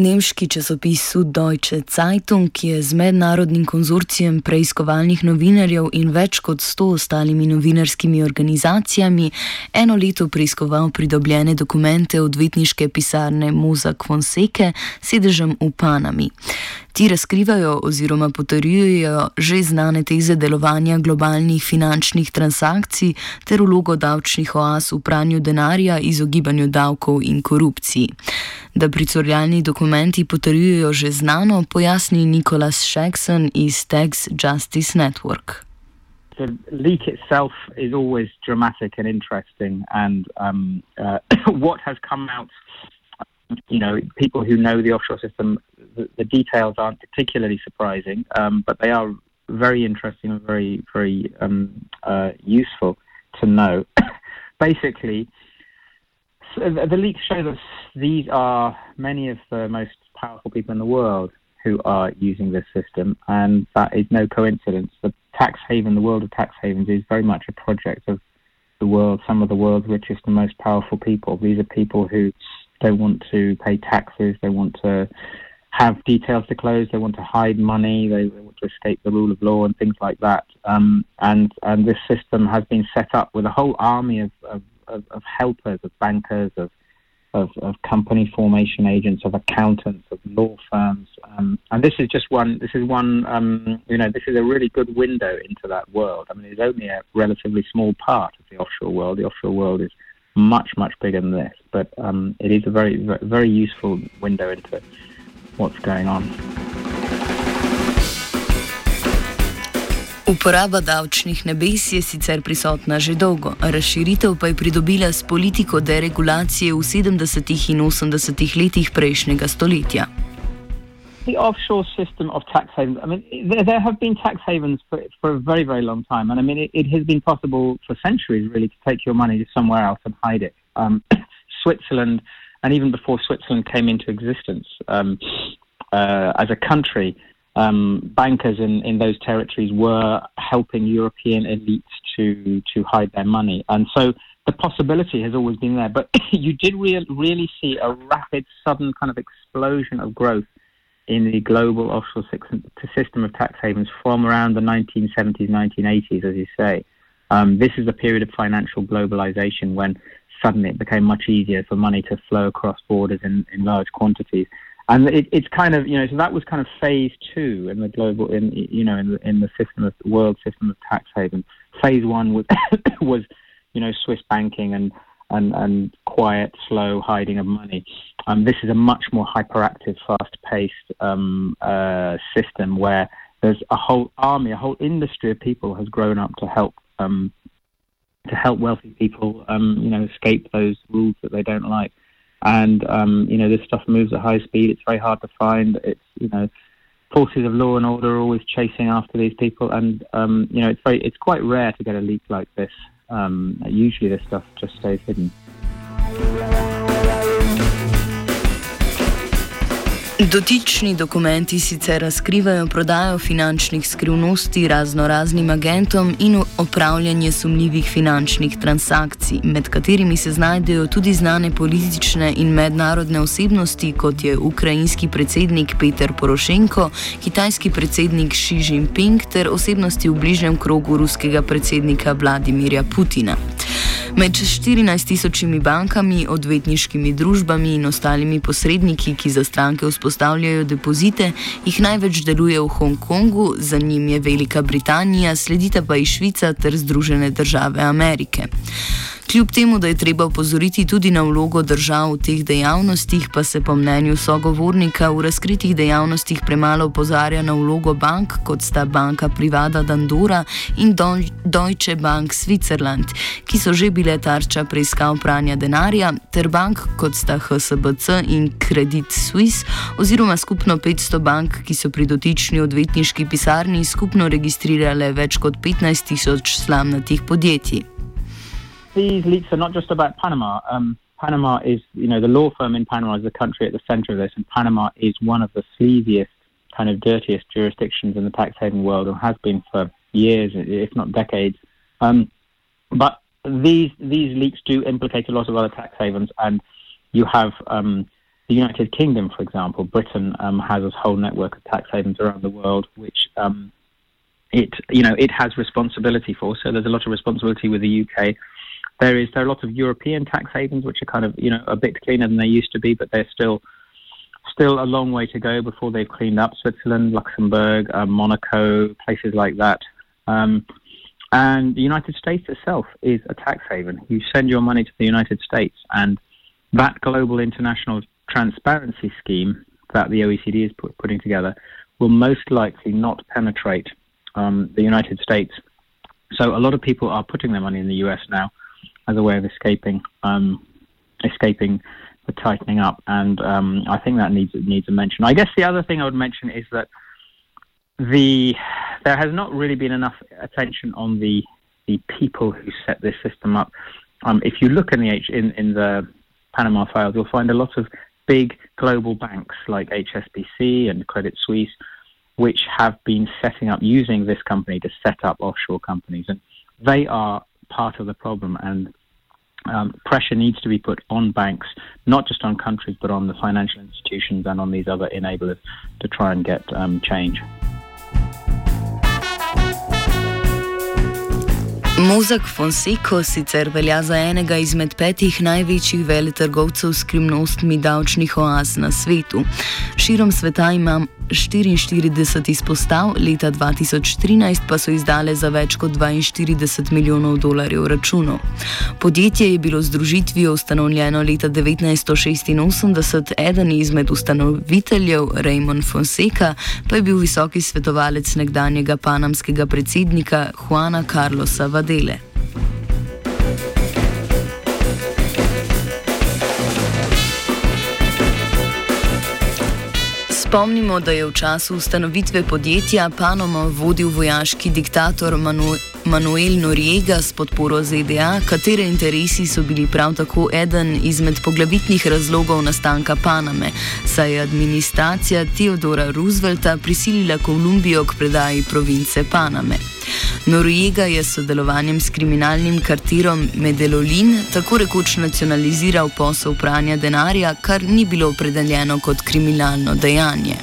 Nemški časopis Süddeutsche Zeitung je z mednarodnim konzorcijem preiskovalnih novinarjev in več kot sto ostalimi novinarskimi organizacijami eno leto preiskoval pridobljene dokumente odvetniške pisarne Mozak Fonseca sedežem v Panami. Ti razkrivajo oziroma potrjujejo že znane teze delovanja globalnih finančnih transakcij ter vlogo davčnih oaz v pranju denarja, izogibanju davkov in korupciji. Da pricurljalni dokumenti potrjujejo že znano, pojasni Nikolas Shackson iz Tax Justice Network. The leak itself is always dramatic and interesting, and um, uh, what has come out, you know, people who know the offshore system, the, the details aren't particularly surprising, um, but they are very interesting and very, very um, uh, useful to know. Basically, so the leaks show that these are many of the most powerful people in the world who are using this system, and that is no coincidence. The tax haven, the world of tax havens, is very much a project of the world, some of the world's richest and most powerful people. These are people who don't want to pay taxes, they want to have details to close, they want to hide money, they, they want to escape the rule of law and things like that. Um, and and this system has been set up with a whole army of, of of, of helpers, of bankers, of, of, of company formation agents, of accountants, of law firms, um, and this is just one. This is one. Um, you know, this is a really good window into that world. I mean, it's only a relatively small part of the offshore world. The offshore world is much, much bigger than this, but um, it is a very, very useful window into what's going on. Uporaba davčnih nebes je sicer prisotna že dolgo, razširitev pa je pridobila s politiko deregulacije v 70. in 80. letih prejšnjega stoletja. The offshore system of tax havens. I mean, there have been tax havens for, for a very, very long time. And I mean, it, it has been possible for centuries, really, to take your money to somewhere else and hide it. Um, Switzerland, and even before Switzerland came into existence um, uh, as a country, um, bankers in, in those territories were helping European elites to to hide their money, and so the possibility has always been there. But you did re- really see a rapid, sudden kind of explosion of growth in the global offshore system of tax havens from around the 1970s, 1980s, as you say. Um, this is a period of financial globalization when suddenly it became much easier for money to flow across borders in, in large quantities and it, it's kind of you know so that was kind of phase two in the global in you know in the in the system of world system of tax haven. Phase one was was you know Swiss banking and and and quiet, slow hiding of money. Um, this is a much more hyperactive, fast-paced um, uh, system where there's a whole army, a whole industry of people has grown up to help um, to help wealthy people, um, you know, escape those rules that they don't like and um, you know this stuff moves at high speed. It's very hard to find. It's you know forces of law and order are always chasing after these people, and um, you know it's very it's quite rare to get a leak like this. Um, usually this stuff just stays hidden. Dotični dokumenti sicer razkrivajo prodajo finančnih skrivnosti razno raznim agentom in opravljanje sumljivih finančnih transakcij, med katerimi se znajdejo tudi znane politične in mednarodne osebnosti, kot je ukrajinski predsednik Peter Porošenko, kitajski predsednik Xi Jinping ter osebnosti v bližnjem krogu ruskega predsednika Vladimirja Putina. Med 14 tisočimi bankami, odvetniškimi družbami in ostalimi posredniki, ki za stranke vzpostavljajo depozite, jih največ deluje v Hongkongu, za njim je Velika Britanija, sledita pa i Švica ter Združene države Amerike. Kljub temu, da je treba upozoriti tudi na vlogo držav v teh dejavnostih, pa se po mnenju sogovornika v razkritih dejavnostih premalo opozarja na vlogo bank, kot sta banka Privada Dandora in Deutsche Bank Switzerland, ki so že bile tarča preiskav pranja denarja, ter bank, kot sta HSBC in Credit Suisse, oziroma skupno 500 bank, ki so pri dotični odvetniški pisarni skupno registrirale več kot 15 tisoč slamnatih podjetij. These leaks are not just about Panama. Um, Panama is, you know, the law firm in Panama is the country at the center of this, and Panama is one of the sleaziest kind of dirtiest jurisdictions in the tax haven world and has been for years, if not decades. Um, but these these leaks do implicate a lot of other tax havens, and you have um, the United Kingdom, for example. Britain um, has a whole network of tax havens around the world, which um, it you know it has responsibility for. So there's a lot of responsibility with the UK. There is there are lots of European tax havens which are kind of you know a bit cleaner than they used to be, but they're still still a long way to go before they've cleaned up Switzerland, Luxembourg, uh, Monaco, places like that. Um, and the United States itself is a tax haven. You send your money to the United States, and that global international transparency scheme that the OECD is put, putting together will most likely not penetrate um, the United States. So a lot of people are putting their money in the US now as a way of escaping um, escaping the tightening up, and um, I think that needs needs a mention. I guess the other thing I would mention is that the there has not really been enough attention on the the people who set this system up. Um, if you look in the H, in, in the Panama files, you'll find a lot of big global banks like HSBC and Credit Suisse, which have been setting up using this company to set up offshore companies, and they are part of the problem. And um, pressure needs to be put on banks, not just on countries, but on the financial institutions and on these other enablers to try and get um, change. Mozak Fonseco sicer velja za enega izmed petih največjih veletrgovcev s skrivnostmi davčnih oaz na svetu. Širom sveta ima 44 izpostav, leta 2013 pa so izdale za več kot 42 milijonov dolarjev računov. Podjetje je bilo z družitvijo ustanovljeno leta 1986, eden izmed ustanoviteljev, Raymond Fonseca, pa je bil visoki svetovalec nekdanjega panamskega predsednika Juana Carlosa Vadele. Spomnimo, da je v času ustanovitve podjetja Panama vodil vojaški diktator Manu Manuel Noriega s podporo ZDA, katere interesi so bili prav tako eden izmed poglavitnih razlogov nastanka Paname, saj je administracija Theodora Roosevelta prisilila Kolumbijo k predaji province Paname. Noriega je s sodelovanjem s kriminalnim kartirom Medelolin tako rekoč nacionaliziral posel pranja denarja, kar ni bilo opredeljeno kot kriminalno dejanje.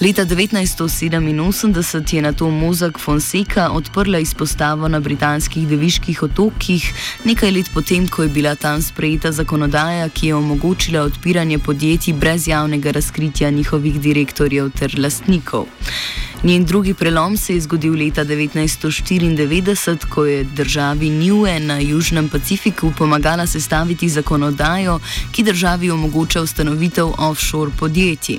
Leta 1987 je na to Mozak Fonseca odprla izpostavo na britanskih deviških otokih, nekaj let potem, ko je bila tam sprejeta zakonodaja, ki je omogočila odpiranje podjetij brez javnega razkritja njihovih direktorjev ter lastnikov. Njen drugi prelom se je zgodil leta 1994, ko je državi Niue na Južnem Pacifiku pomagala sestaviti zakonodajo, ki državi omogoča ustanovitev offshore podjetij.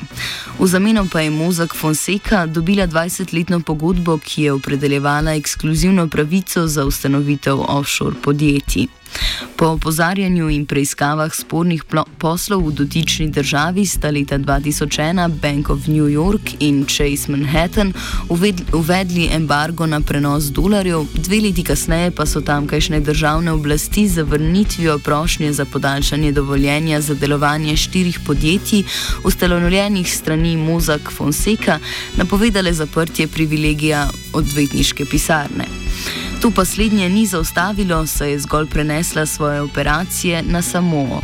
V zameno pa je Mozak Fonseca dobila 20-letno pogodbo, ki je opredeljevala ekskluzivno pravico za ustanovitev offshore podjetij. Po opozarjanju in preiskavah spornih poslov v dotični državi sta leta 2001 Bank of New York in Chase Manhattan uvedli embargo na prenos dolarjev, dve leti kasneje pa so tamkajšnje državne oblasti z vrnitvijo prošnje za podaljšanje dovoljenja za delovanje štirih podjetij, ustanovljenih strani Mozak Fonseca, napovedale zaprtje privilegija odvetniške pisarne. To pa slednje ni zaustavilo, saj je zgolj prenesla svoje operacije na samo.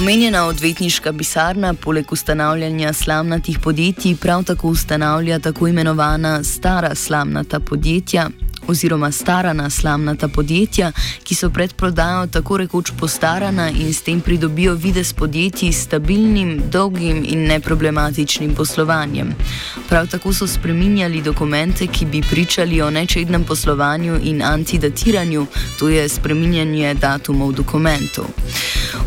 Omenjena odvetniška pisarna poleg ustanavljanja slamnatih podjetij prav tako ustanavlja tako imenovana stara slamnata podjetja, oziroma starana slamnata podjetja, ki so pred prodajo tako rekoč postarana in s tem pridobijo vides podjetij s stabilnim, dolgim in neproblematičnim poslovanjem. Prav tako so spreminjali dokumente, ki bi pričali o nečednem poslovanju in antidatiranju, to je spreminjanje datumov dokumentov.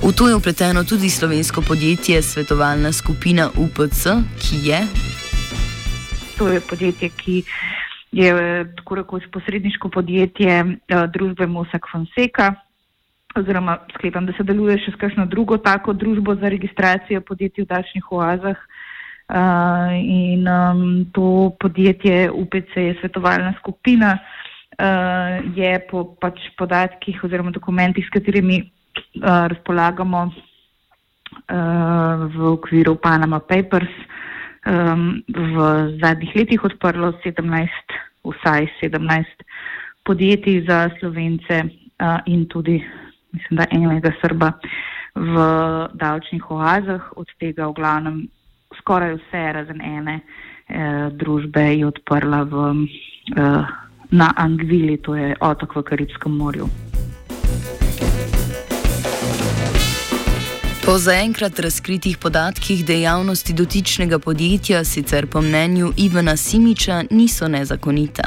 V to je upleteno tudi slovensko podjetje Svetovalna skupina UPC, ki je. To je podjetje, ki je eh, tako rekoč posredniško podjetje uh, družbe Mosak Fonseca, oziroma sklepam, da se deluje še s kakšno drugo tako družbo za registracijo podjetij v dačnih oazah. Uh, in um, to podjetje UPC je svetovalna skupina, uh, je po pač podatkih oziroma dokumentih, s katerimi uh, razpolagamo uh, v okviru Panama Papers, um, v zadnjih letih odprlo 17, vsaj 17 podjetij za slovence uh, in tudi, mislim, da enega Srba v davčnih oazah, od tega v glavnem skoraj vse razen ene eh, družbe je odprla v, eh, na Angvili, to je otok v Karibskem morju. Po zaenkrat razkritih podatkih dejavnosti dotičnega podjetja sicer po mnenju Ivana Simiča niso nezakonita.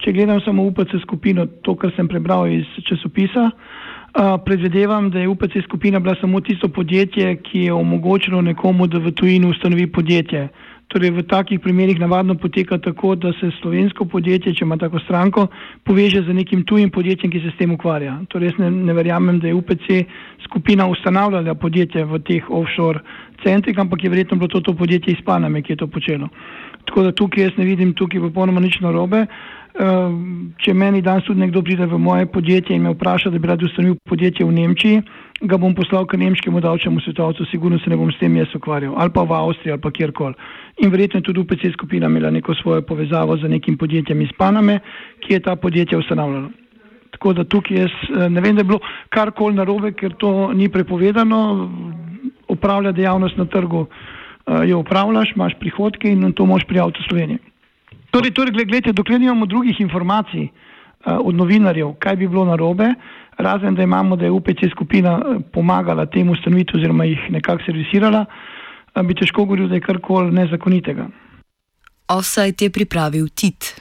Če gledam samo UPC skupino, to, kar sem prebral iz časopisa, predvidevam, da je UPC skupina bila samo tisto podjetje, ki je omogočilo nekomu, da v tujini ustanovi podjetje. Torej, v takih primerih navadno poteka tako, da se slovensko podjetje, če ima tako stranko, poveže z nekim tujim podjetjem, ki se s tem ukvarja. Torej, jaz ne, ne verjamem, da je UPC skupina ustanavljala podjetje v teh offshore centrih, ampak je verjetno bilo to, to podjetje iz Paname, ki je to počelo. Tako da tukaj jaz ne vidim tukaj popolnoma nič narobe. Ehm, če meni danes tudi nekdo pride v moje podjetje in me vpraša, da bi rad ustanovil podjetje v Nemčiji, ga bom poslal k nemškemu davčnemu svetovcu, sigurno se ne bom s tem jaz ukvarjal, ali pa v Avstriji, ali pa kjerkoli. In verjetno je tudi UPC skupina imela neko svojo povezavo z nekim podjetjem iz Paname, ki je ta podjetje ustanavljalo. Tako da tukaj jaz eh, ne vem, da je bilo karkoli narobe, ker to ni prepovedano, upravlja dejavnost na trgu, eh, jo upravljaš, imaš prihodke in to moš prijaviti v Sloveniji. Torej, torej gledajte, dokler nimamo drugih informacij uh, od novinarjev, kaj bi bilo narobe, razen da imamo, da je UPC skupina eh, pomagala temu ustanovitvi oziroma jih nekako servisirala, uh, bi težko govoril, da je karkoli nezakonitega. Offside je pripravil Tit.